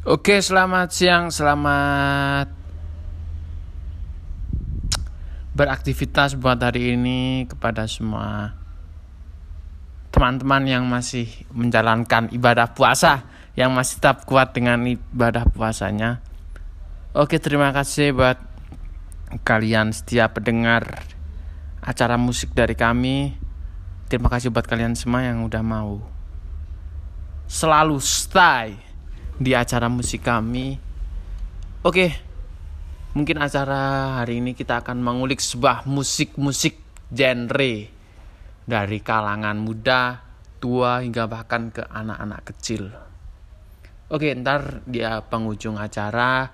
Oke, selamat siang, selamat beraktivitas buat hari ini kepada semua teman-teman yang masih menjalankan ibadah puasa, yang masih tetap kuat dengan ibadah puasanya. Oke, terima kasih buat kalian setiap pendengar acara musik dari kami. Terima kasih buat kalian semua yang udah mau selalu stay di acara musik kami. Oke, mungkin acara hari ini kita akan mengulik sebuah musik-musik genre dari kalangan muda, tua hingga bahkan ke anak-anak kecil. Oke, ntar di penghujung acara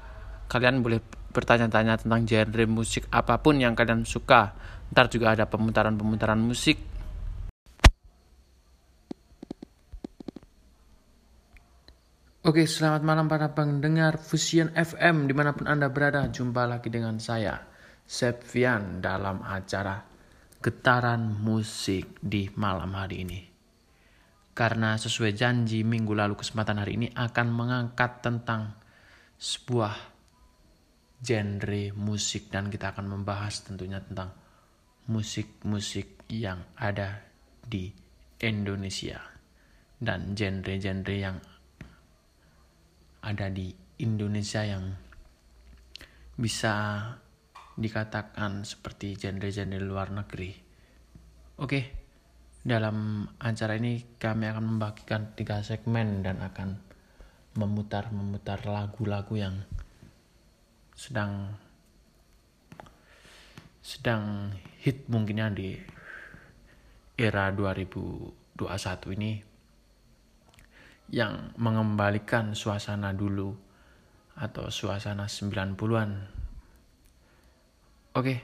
kalian boleh bertanya-tanya tentang genre musik apa pun yang kalian suka. Ntar juga ada pemutaran-pemutaran musik Oke, selamat malam para pendengar Fusion FM di mana pun Anda berada. Jumpa lagi dengan saya, Sepvian, dalam acara Getaran Musik di malam hari ini. Karena sesuai janji minggu lalu kesempatan hari ini akan mengangkat tentang sebuah genre musik dan kita akan membahas tentunya tentang musik-musik yang ada di Indonesia dan genre-genre yang ada di Indonesia yang bisa dikatakan seperti genre-genre luar negeri. Oke, dalam acara ini kami akan membagikan tiga segmen dan akan memutar-memutar lagu-lagu yang sedang sedang hit mungkinnya di era 2021 ini yang mengembalikan suasana dulu atau suasana 90-an. Oke,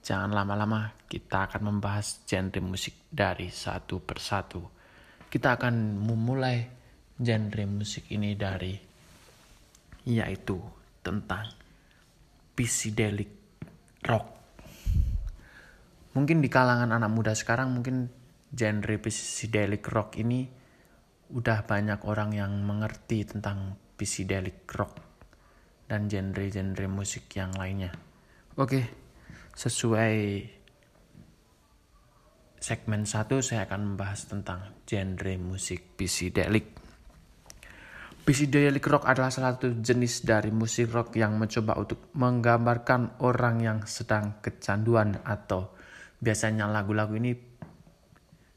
jangan lama-lama kita akan membahas genre musik dari satu persatu. Kita akan memulai genre musik ini dari yaitu tentang psychedelic rock. Mungkin di kalangan anak muda sekarang mungkin genre psychedelic rock ini udah banyak orang yang mengerti tentang psychedelic rock dan genre-genre musik yang lainnya. Oke, sesuai segmen 1 saya akan membahas tentang genre musik psychedelic. Psychedelic rock adalah salah satu jenis dari musik rock yang mencoba untuk menggambarkan orang yang sedang kecanduan atau biasanya lagu-lagu ini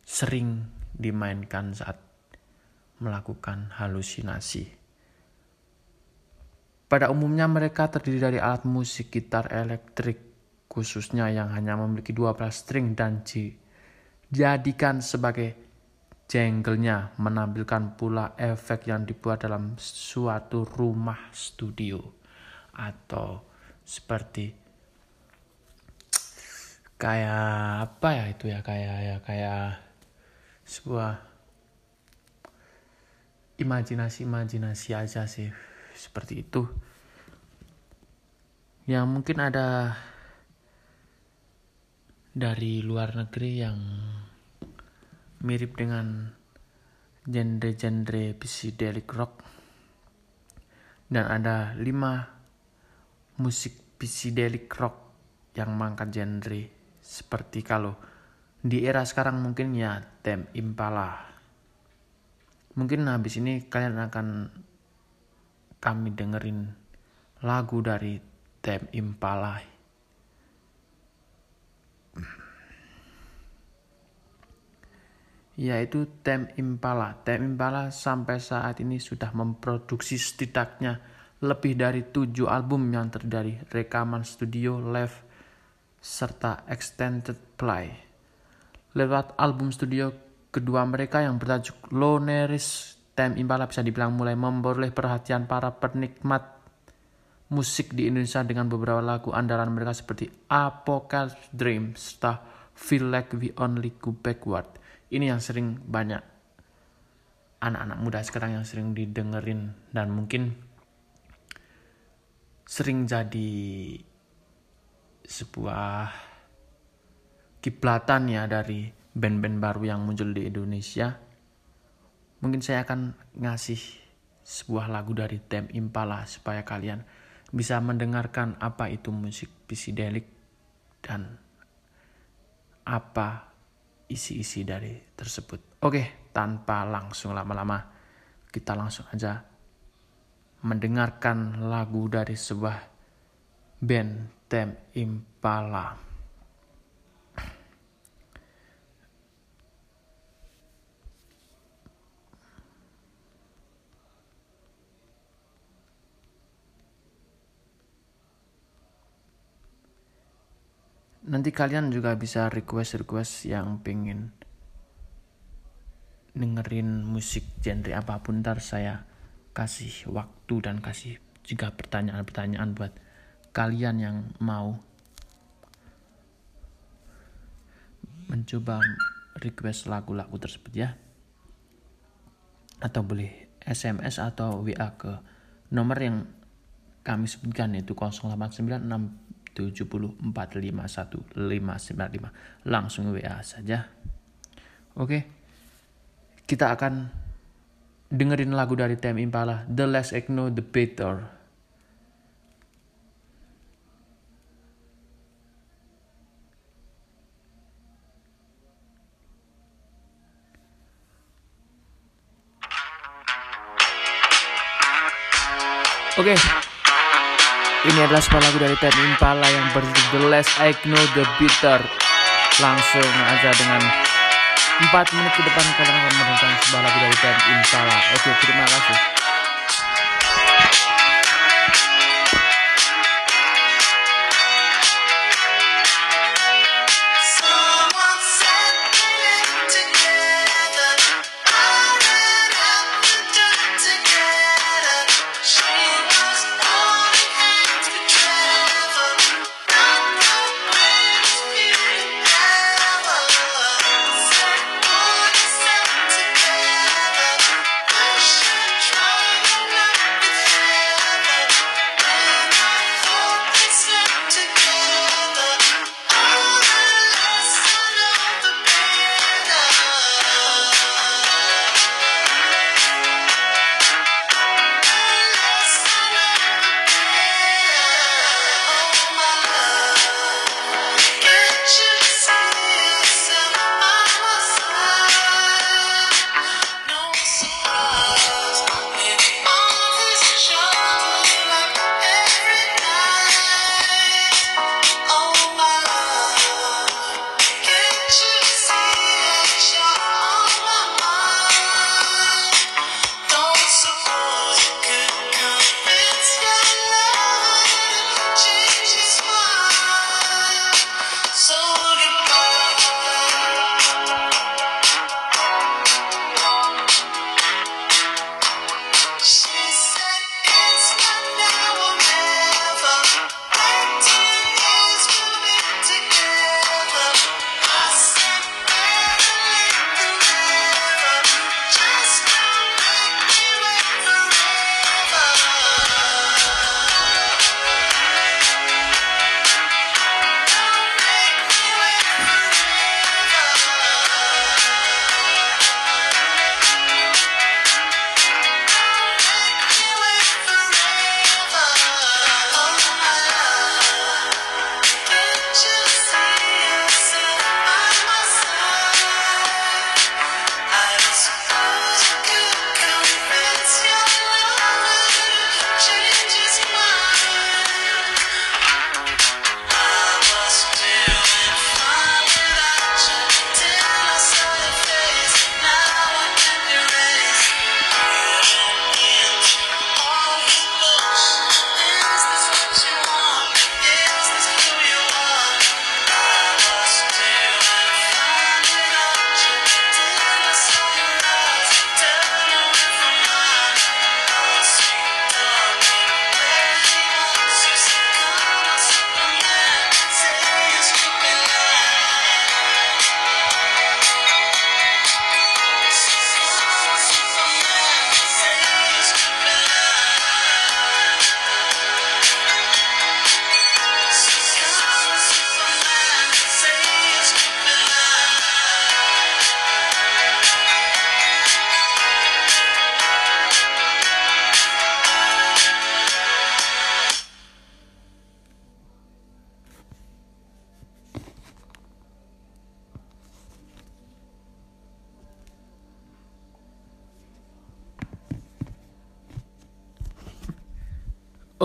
sering dimainkan saat melakukan halusinasi. Pada umumnya mereka terdiri dari alat musik gitar elektrik khususnya yang hanya memiliki 12 string dan dijadikan sebagai jenggelnya menampilkan pula efek yang dibuat dalam suatu rumah studio atau seperti kayak apa ya itu ya kayak ya kayak sebuah imajinasi-imajinasi aja sih seperti itu. Ya mungkin ada dari luar negeri yang mirip dengan genre-genre psychedelic rock. Dan ada lima musik psychedelic rock yang mengangkat genre seperti kalau di era sekarang mungkin ya Tem Impala Mungkin habis ini kalian akan kami dengerin lagu dari Tem Impala. Yaitu Tem Impala. Tem Impala sampai saat ini sudah memproduksi setidaknya lebih dari tujuh album yang terdiri rekaman studio, live, serta extended play. Lewat album studio Kedua mereka yang bertajuk Loneris Time Impala bisa dibilang mulai memperoleh perhatian para penikmat musik di Indonesia dengan beberapa lagu andalan mereka seperti Apocalypse Dream serta Feel Like We Only Go Backward. Ini yang sering banyak anak-anak muda sekarang yang sering didengerin dan mungkin sering jadi sebuah kiblatan ya dari band-band baru yang muncul di Indonesia, mungkin saya akan ngasih sebuah lagu dari Tem Impala supaya kalian bisa mendengarkan apa itu musik psikidelik dan apa isi-isi dari tersebut. Oke, tanpa langsung lama-lama, kita langsung aja mendengarkan lagu dari sebuah band Tem Impala. Nanti kalian juga bisa request-request yang pengen dengerin musik genre apa pun ntar saya kasih waktu dan kasih juga pertanyaan-pertanyaan buat kalian yang mau mencoba request lagu-lagu tersebut ya. Atau boleh SMS atau WA ke nomor yang kami sebutkan yaitu 0896 7451595 langsung WA saja. Oke. Kita akan dengerin lagu dari Tem Impala The Less I Know The Better. Okay. Ini adalah sebuah lagu dari Ted Impala yang berjudul The Less I Know The Bitter. Langsung aja dengan 4 menit ke depan kalian akan mendengarkan sebuah lagu dari Ted Impala. Oke, terima kasih.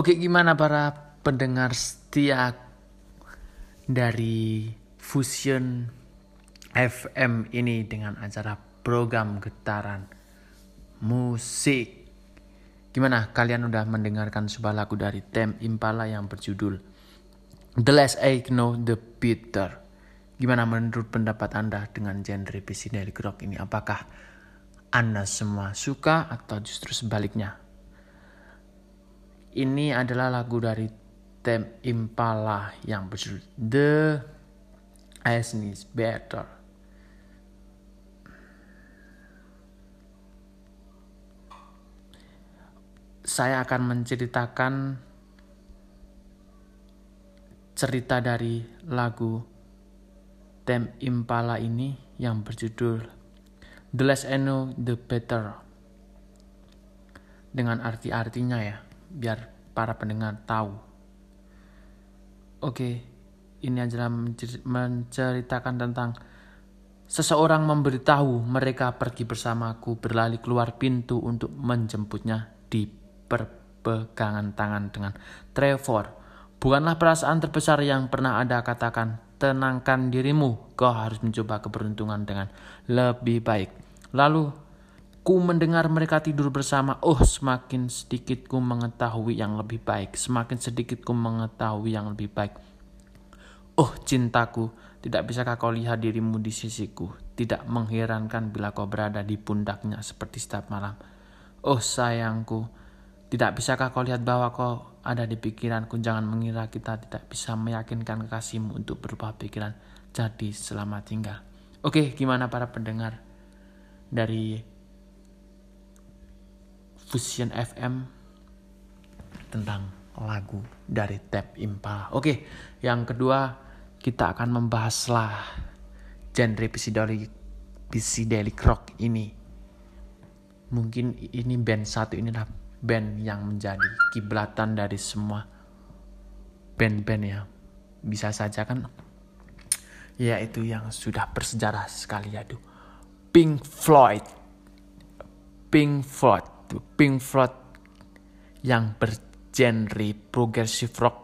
Oke, gimana para pendengar setia dari Fusion FM ini dengan acara program getaran musik. Gimana kalian udah mendengarkan sebuah lagu dari Tem Impala yang berjudul The Less I Know The Better. Gimana menurut pendapat Anda dengan genre psychedelic rock ini? Apakah Anda semua suka atau justru sebaliknya? Ini adalah lagu dari Tem Impala yang berjudul The Ice Is Better. Saya akan menceritakan cerita dari lagu Tem Impala ini yang berjudul The Less I Know The Better dengan arti-artinya ya biar para pendengar tahu. Oke, ini adalah menceritakan tentang seseorang memberitahu mereka pergi bersamaku berlari keluar pintu untuk menjemputnya di perpegangan tangan dengan Trevor. Bukanlah perasaan terbesar yang pernah ada katakan, tenangkan dirimu, kau harus mencoba keberuntungan dengan lebih baik. Lalu Ku mendengar mereka tidur bersama. Oh, semakin sedikit ku mengetahui yang lebih baik. Semakin sedikit ku mengetahui yang lebih baik. Oh, cintaku, tidak bisakah kau lihat dirimu di sisiku? Tidak mengherankan bila kau berada di pundaknya seperti setiap malam. Oh, sayangku, tidak bisakah kau lihat bahwa kau ada di pikiranku? Jangan mengira kita tidak bisa meyakinkan kekasihmu untuk berubah pikiran. Jadi, selamat tinggal. Oke, gimana para pendengar dari Fusion FM tentang lagu dari Tap Impala. Oke, yang kedua kita akan membahaslah genre psychedelic, psychedelic rock ini. Mungkin ini band satu ini adalah band yang menjadi kiblatan dari semua band-band ya. Bisa saja kan yaitu yang sudah bersejarah sekali yaitu Pink Floyd. Pink Floyd Pink Floyd yang bergenre progressive rock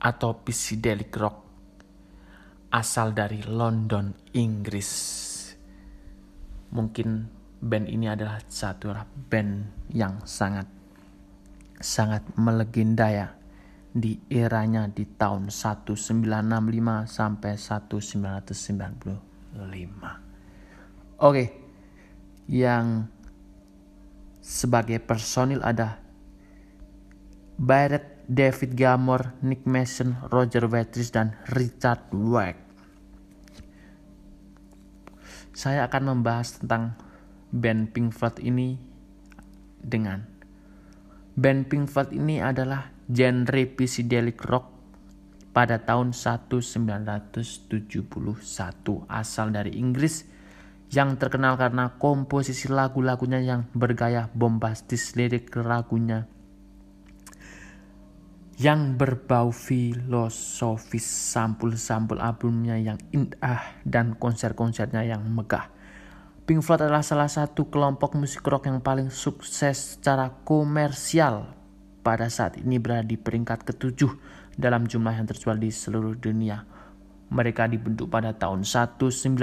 atau psychedelic rock asal dari London, Inggris. Mungkin band ini adalah satu band yang sangat sangat melegenda ya di eranya di tahun 1965 sampai 1995. Oke. Yang sebagai personil ada Barrett, David Gilmour, Nick Mason, Roger Waters, dan Richard Wright. Saya akan membahas tentang band Pink Floyd ini dengan band Pink Floyd ini adalah genre psychedelic rock pada tahun 1971 asal dari Inggris yang terkenal karena komposisi lagu-lagunya yang bergaya bombastis lirik lagunya yang berbau filosofis sampul-sampul albumnya yang indah dan konser-konsernya yang megah. Pink Floyd adalah salah satu kelompok musik rock yang paling sukses secara komersial pada saat ini berada di peringkat ketujuh dalam jumlah yang terjual di seluruh dunia. Mereka dibentuk pada tahun 1965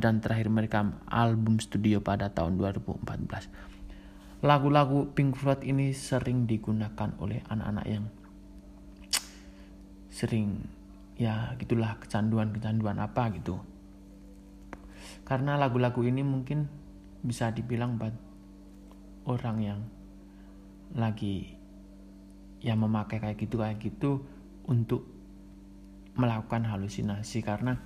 dan terakhir mereka album studio pada tahun 2014. Lagu-lagu Pink Floyd ini sering digunakan oleh anak-anak yang sering ya gitulah kecanduan-kecanduan apa gitu. Karena lagu-lagu ini mungkin bisa dibilang buat orang yang lagi yang memakai kayak gitu kayak gitu untuk melakukan halusinasi karena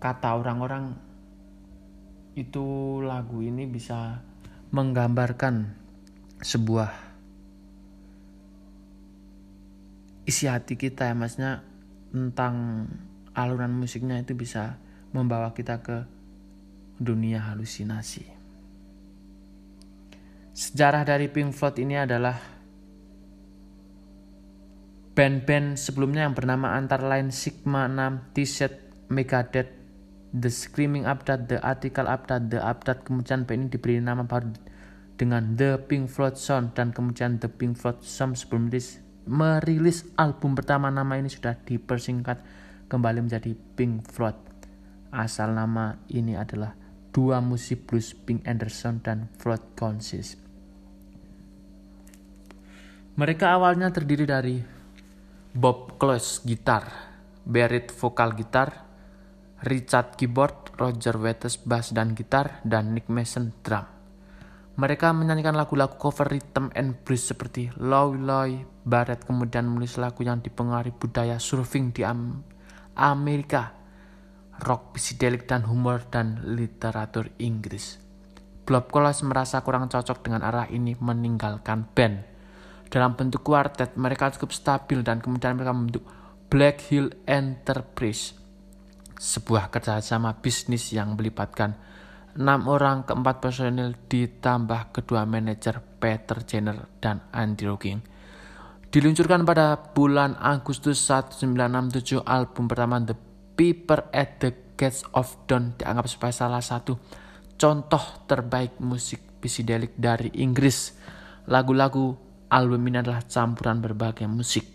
kata orang-orang itu lagu ini bisa menggambarkan sebuah isi hati kita ya maksudnya tentang aluran musiknya itu bisa membawa kita ke dunia halusinasi. Sejarah dari Pink Floyd ini adalah Band-band sebelumnya yang bernama antara lain Sigma 6, T-Set, Megadeth, The Screaming Update, The Article Update, The Update, kemudian band ini diberi nama baru dengan The Pink Floyd Sound dan kemudian The Pink Floyd Sound sebelum merilis album pertama nama ini sudah dipersingkat kembali menjadi Pink Floyd. Asal nama ini adalah dua musik blues Pink Anderson dan Floyd Consis. Mereka awalnya terdiri dari Bob Close gitar, Barrett vokal gitar, Richard keyboard, Roger Waters bass dan gitar, dan Nick Mason drum. Mereka menyanyikan lagu-lagu cover rhythm and blues seperti Loy Loy, Barrett kemudian menulis lagu yang dipengaruhi budaya surfing di Amerika, rock psychedelic dan humor dan literatur Inggris. Bob Close merasa kurang cocok dengan arah ini meninggalkan band dalam bentuk kuartet mereka cukup stabil dan kemudian mereka membentuk Black Hill Enterprise sebuah kerjasama bisnis yang melibatkan enam orang keempat personil ditambah kedua manajer Peter Jenner dan Andy Rocking. Diluncurkan pada bulan Agustus 1967, album pertama The Piper at the Gates of Dawn dianggap sebagai salah satu contoh terbaik musik psychedelic dari Inggris. Lagu-lagu Album ini adalah campuran berbagai musik.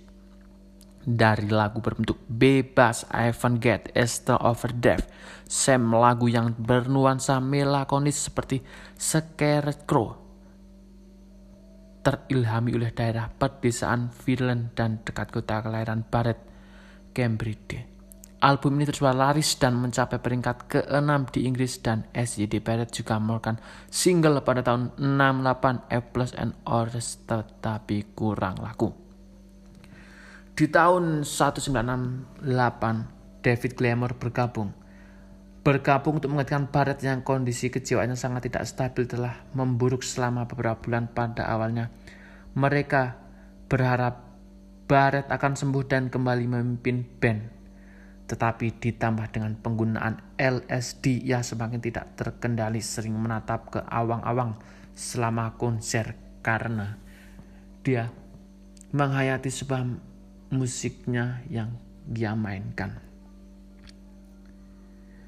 Dari lagu berbentuk bebas, I Get Esther Over Death, Sam lagu yang bernuansa melakonis seperti Scarecrow, terilhami oleh daerah pedesaan Finland dan dekat kota kelahiran Barrett, Cambridge. Album ini terus laris dan mencapai peringkat ke-6 di Inggris dan SJD Barrett juga mengeluarkan single pada tahun 68 A Plus and Others tetapi kurang laku. Di tahun 1968 David Gilmour bergabung. Bergabung untuk menggantikan Barrett yang kondisi kejiwaannya sangat tidak stabil telah memburuk selama beberapa bulan pada awalnya. Mereka berharap Barrett akan sembuh dan kembali memimpin band tetapi ditambah dengan penggunaan LSD ia semakin tidak terkendali sering menatap ke awang-awang selama konser karena dia menghayati sebuah musiknya yang dia mainkan.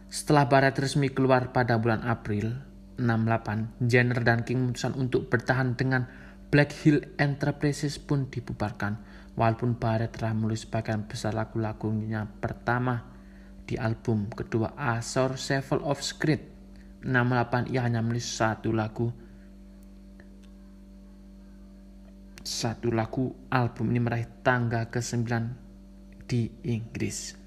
Setelah Barat resmi keluar pada bulan April 68, Jenner dan King memutuskan untuk bertahan dengan Black Hill Enterprises pun dibubarkan Walaupun Barrett telah menulis sebagian besar lagu-lagunya pertama di album kedua Azor Sevel of Script 68 ia hanya menulis satu lagu satu lagu album ini meraih tangga ke-9 di Inggris.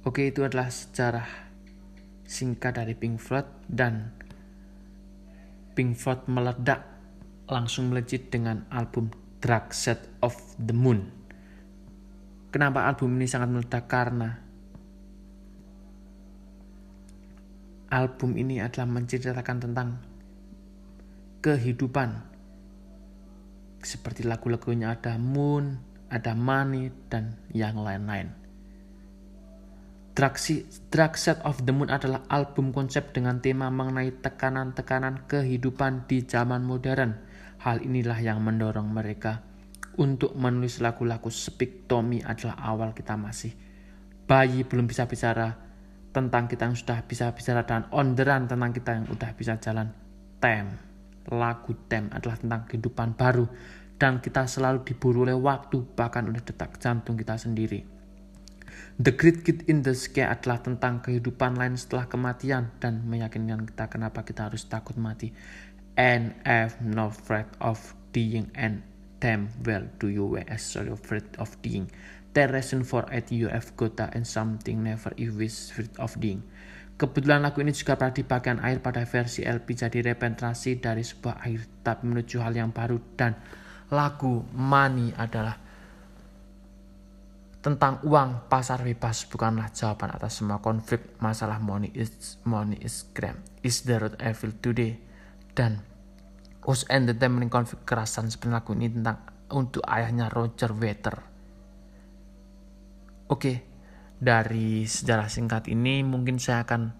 Oke, itu adalah sejarah singkat dari Pink Floyd dan Pink Floyd meledak langsung melejit dengan album Dark Side of the Moon. Kenapa album ini sangat meledak? Karena album ini adalah menceritakan tentang kehidupan. Seperti lagu-lagunya ada Moon, ada Money, dan yang lain-lain. Dark Side of the Moon adalah album konsep dengan tema mengenai tekanan-tekanan kehidupan di zaman modern Hal inilah yang mendorong mereka untuk menulis lagu-lagu Tommy adalah awal kita masih bayi belum bisa bicara tentang kita yang sudah bisa bicara dan on the run tentang kita yang sudah bisa jalan. Tem, lagu Tem adalah tentang kehidupan baru dan kita selalu diburu oleh waktu bahkan oleh detak jantung kita sendiri. The Great Kid in the Sky adalah tentang kehidupan lain setelah kematian dan meyakinkan kita kenapa kita harus takut mati and have no afraid of dying and damn well do you as so afraid of dying. The reason for it you have got and something never wish afraid of dying. Kebetulan lagu ini juga pernah dipakai air pada versi LP jadi repenetrasi dari sebuah air tapi menuju hal yang baru dan lagu Money adalah tentang uang pasar bebas bukanlah jawaban atas semua konflik masalah money is money is crime is the road evil today dan Us Entertainment konflik kekerasan seperti lagu ini tentang untuk ayahnya Roger Water. Oke, dari sejarah singkat ini mungkin saya akan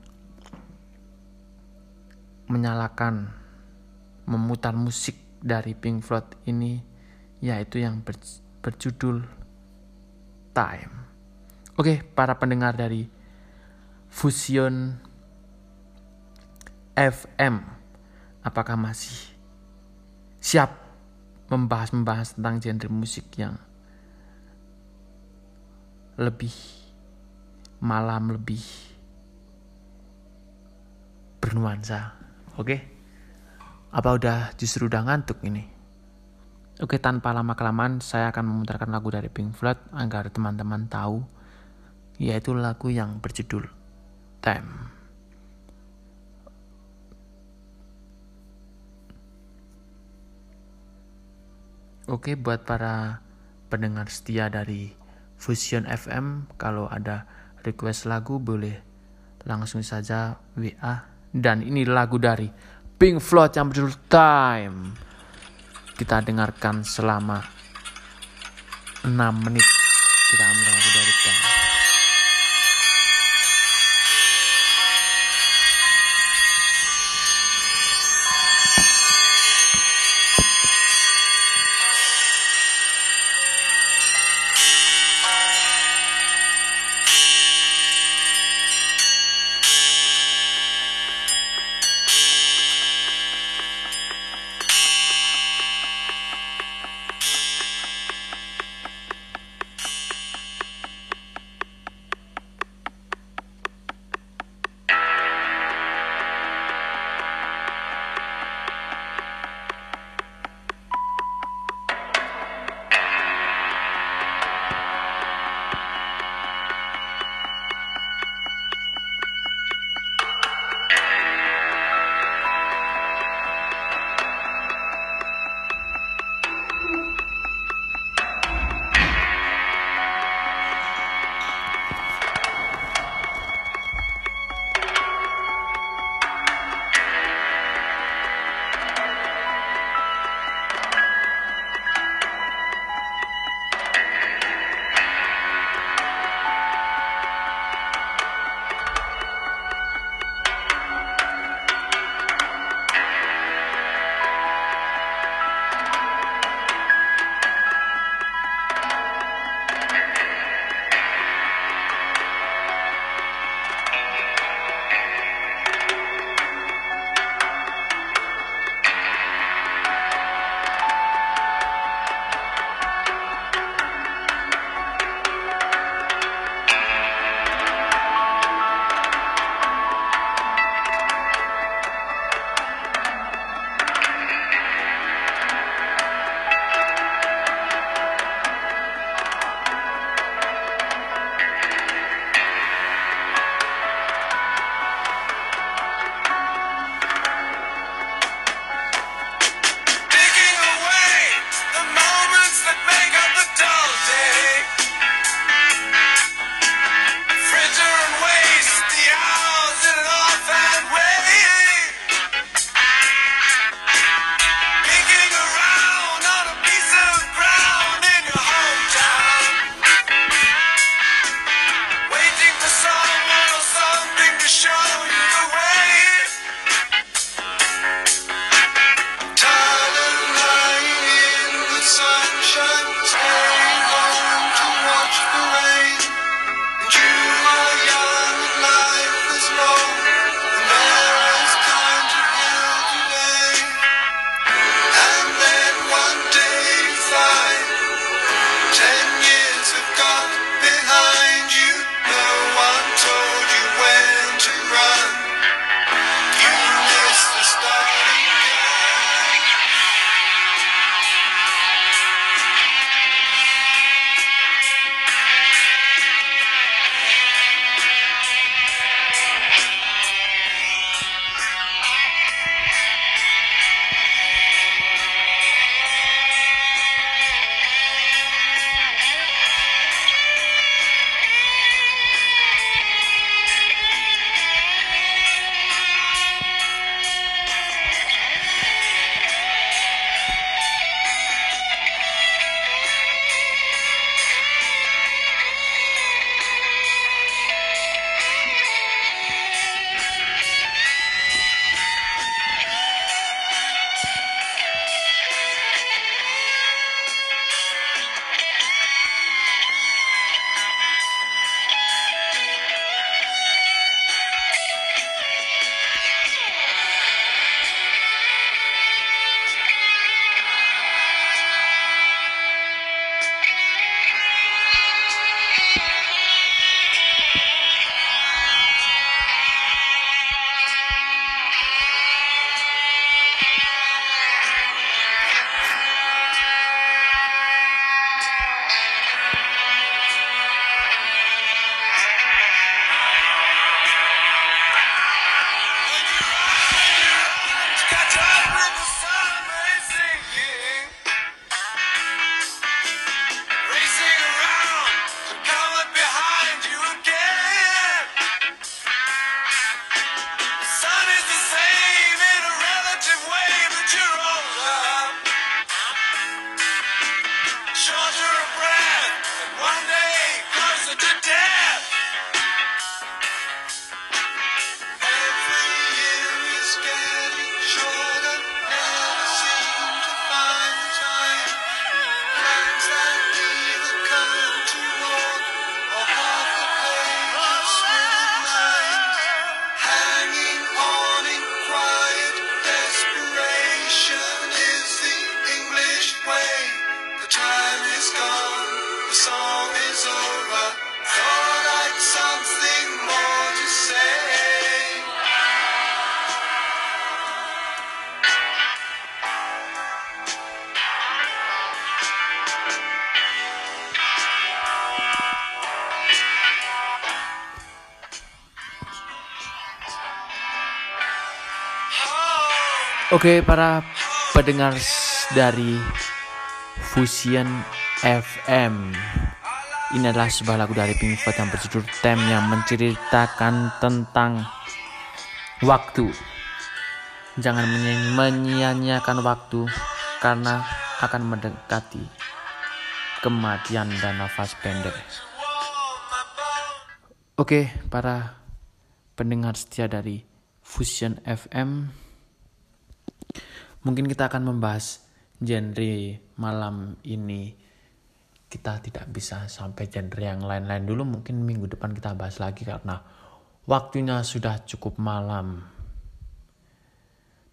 menyalakan memutar musik dari Pink Floyd ini yaitu yang ber, berjudul Time. Oke, para pendengar dari Fusion FM apakah masih siap membahas-membahas tentang genre musik yang lebih malam lebih bernuansa. Oke? Apa udah justru udah ngantuk ini? Oke tanpa lama kelamaan saya akan memutarkan lagu dari Pink Floyd agar teman-teman tahu yaitu lagu yang berjudul Time Oke buat para pendengar setia dari Fusion FM kalau ada request lagu boleh langsung saja WA dan ini lagu dari Pink Floyd yang berjudul Time. Kita dengarkan selama 6 menit. Kita ambil Oke, para pendengar dari Fusion FM. Ini adalah sebuah lagu dari Pink Floyd yang berjudul Time yang menceritakan tentang waktu. Jangan menyia-nyiakan waktu karena akan mendekati kematian dan nafas pendek. Oke, para pendengar setia dari Fusion FM. Mungkin kita akan membahas genre malam ini. Kita tidak bisa sampai genre yang lain-lain dulu. Mungkin minggu depan kita bahas lagi karena waktunya sudah cukup malam.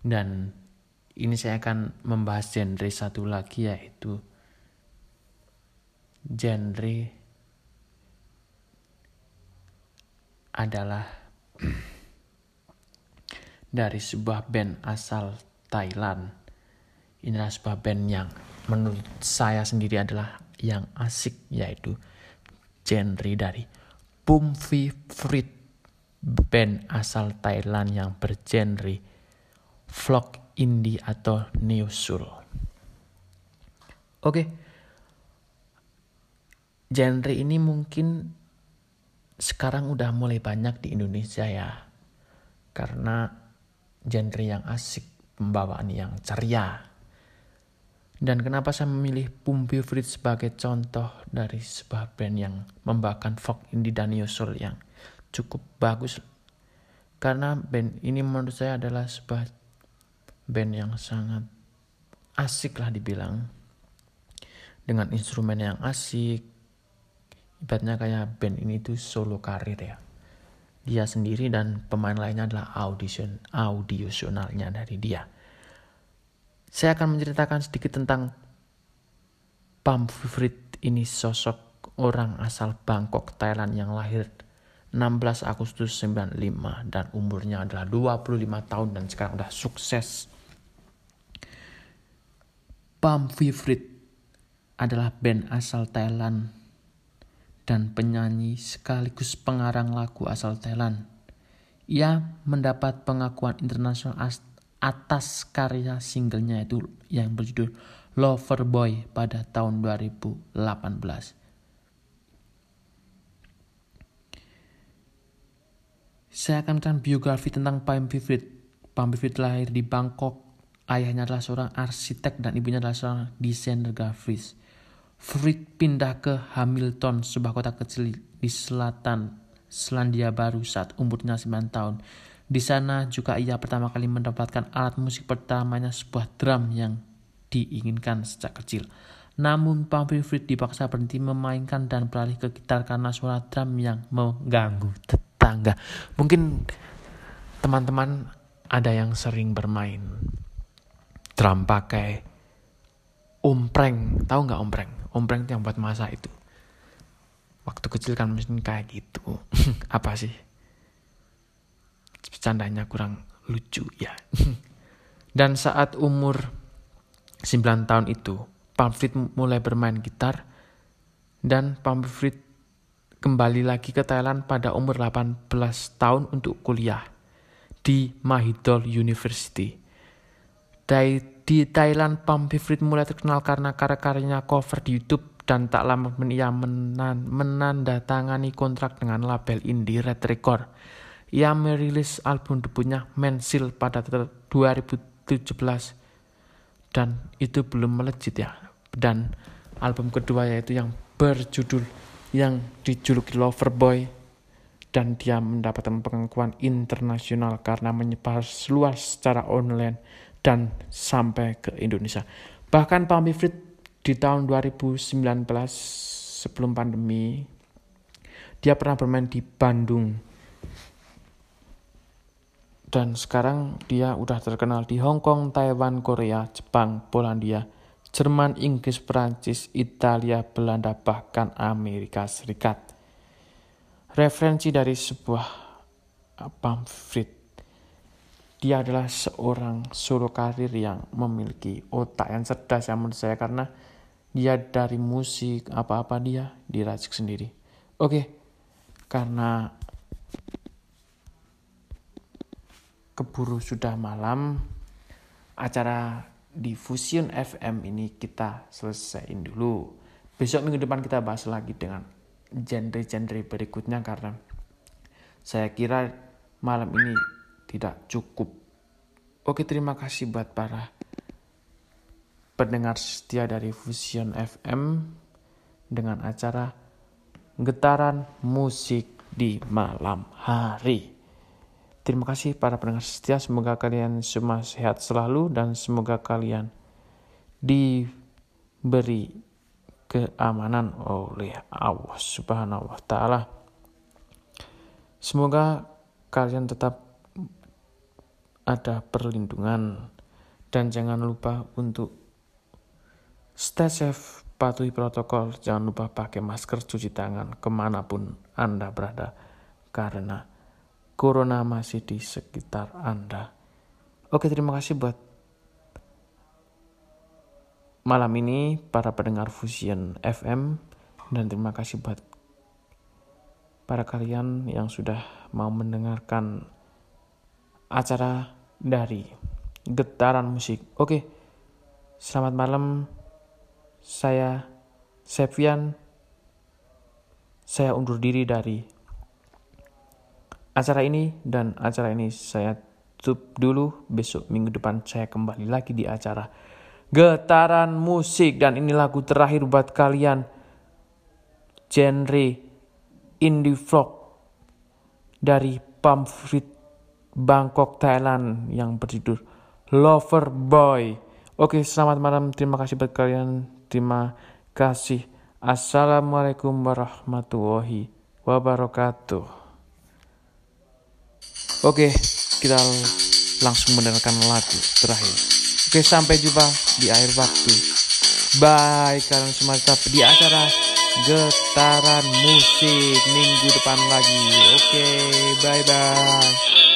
Dan ini saya akan membahas genre satu lagi yaitu genre adalah dari sebuah band asal Thailand. Inilah sebuah band yang menurut saya sendiri adalah yang asik yaitu genre dari Pumfi Frit band asal Thailand yang bergenre vlog indie atau neo soul. Oke. Genre ini mungkin sekarang udah mulai banyak di Indonesia ya. Karena genre yang asik pembawaan yang ceria. Dan kenapa saya memilih Pumpi Fritz sebagai contoh dari sebuah band yang membawakan folk indie dan soul yang cukup bagus. Karena band ini menurut saya adalah sebuah band yang sangat asik lah dibilang. Dengan instrumen yang asik. Ibaratnya kayak band ini tuh solo karir ya dia sendiri dan pemain lainnya adalah audition audiosionalnya dari dia. Saya akan menceritakan sedikit tentang Pam Frit ini sosok orang asal Bangkok, Thailand yang lahir 16 Agustus 95 dan umurnya adalah 25 tahun dan sekarang sudah sukses. Pam Frit adalah band asal Thailand dan penyanyi sekaligus pengarang lagu asal Thailand. Ia mendapat pengakuan internasional atas karya singlenya itu yang berjudul Lover Boy pada tahun 2018. Saya akan menceritakan biografi tentang Pam Vivit. Pam Vivit lahir di Bangkok. Ayahnya adalah seorang arsitek dan ibunya adalah seorang desainer grafis. Frick pindah ke Hamilton, sebuah kota kecil di selatan Selandia Baru saat umurnya 9 tahun. Di sana juga ia pertama kali mendapatkan alat musik pertamanya sebuah drum yang diinginkan sejak kecil. Namun Pumpy Fried dipaksa berhenti memainkan dan beralih ke gitar karena suara drum yang mengganggu tetangga. Mungkin teman-teman ada yang sering bermain drum pakai ompreng. Tahu nggak ompreng? Ompreng yang buat masa itu. Waktu kecil kan mungkin kayak gitu. Apa sih? Bercandanya kurang lucu ya. Dan saat umur 9 tahun itu Pamfrit mulai bermain gitar dan Pamfrit kembali lagi ke Thailand pada umur 18 tahun untuk kuliah di Mahidol University. Dari di Thailand, Pam Pivrit mulai terkenal karena karya-karyanya cover di YouTube dan tak lama ia menan menandatangani kontrak dengan label indie Red Record. Ia merilis album debutnya Mensil pada 2017 dan itu belum melejit ya. Dan album kedua yaitu yang berjudul yang dijuluki Loverboy dan dia mendapatkan pengakuan internasional karena menyebar luas secara online dan sampai ke Indonesia. Bahkan Pak di tahun 2019 sebelum pandemi dia pernah bermain di Bandung dan sekarang dia udah terkenal di Hong Kong, Taiwan, Korea, Jepang, Polandia, Jerman, Inggris, Prancis, Italia, Belanda, bahkan Amerika Serikat. Referensi dari sebuah pamflet dia adalah seorang solo karir yang memiliki otak yang cerdas yang menurut saya karena dia dari musik apa-apa dia diracik sendiri. Oke, karena keburu sudah malam, acara di Fusion FM ini kita selesaiin dulu. Besok minggu depan kita bahas lagi dengan genre-genre berikutnya karena saya kira malam ini tidak cukup. Oke, terima kasih buat para pendengar setia dari Fusion FM dengan acara Getaran Musik di Malam Hari. Terima kasih para pendengar setia. Semoga kalian semua sehat selalu dan semoga kalian diberi keamanan oleh Allah Subhanahu wa taala. Semoga kalian tetap ada perlindungan dan jangan lupa untuk stay safe, patuhi protokol, jangan lupa pakai masker, cuci tangan ke mana pun Anda berada karena corona masih di sekitar Anda. Oke, terima kasih buat malam ini para pendengar Fusion FM dan terima kasih buat para kalian yang sudah mau mendengarkan acara dari Getaran Musik. Oke, selamat malam. Saya Sepvian. Saya undur diri dari acara ini dan acara ini saya tutup dulu. Besok minggu depan saya kembali lagi di acara Getaran Musik dan ini lagu terakhir buat kalian genre indie vlog dari Pamfrit Bangkok Thailand yang berjudul Lover Boy. Oke, selamat malam. Terima kasih buat kalian. Terima kasih. Assalamualaikum warahmatullahi wabarakatuh. Oke, kita langsung mendengarkan lagu terakhir. Oke, sampai jumpa di akhir waktu. Bye kalian semua tetap di acara Getaran Musik minggu depan lagi. Oke, bye bye.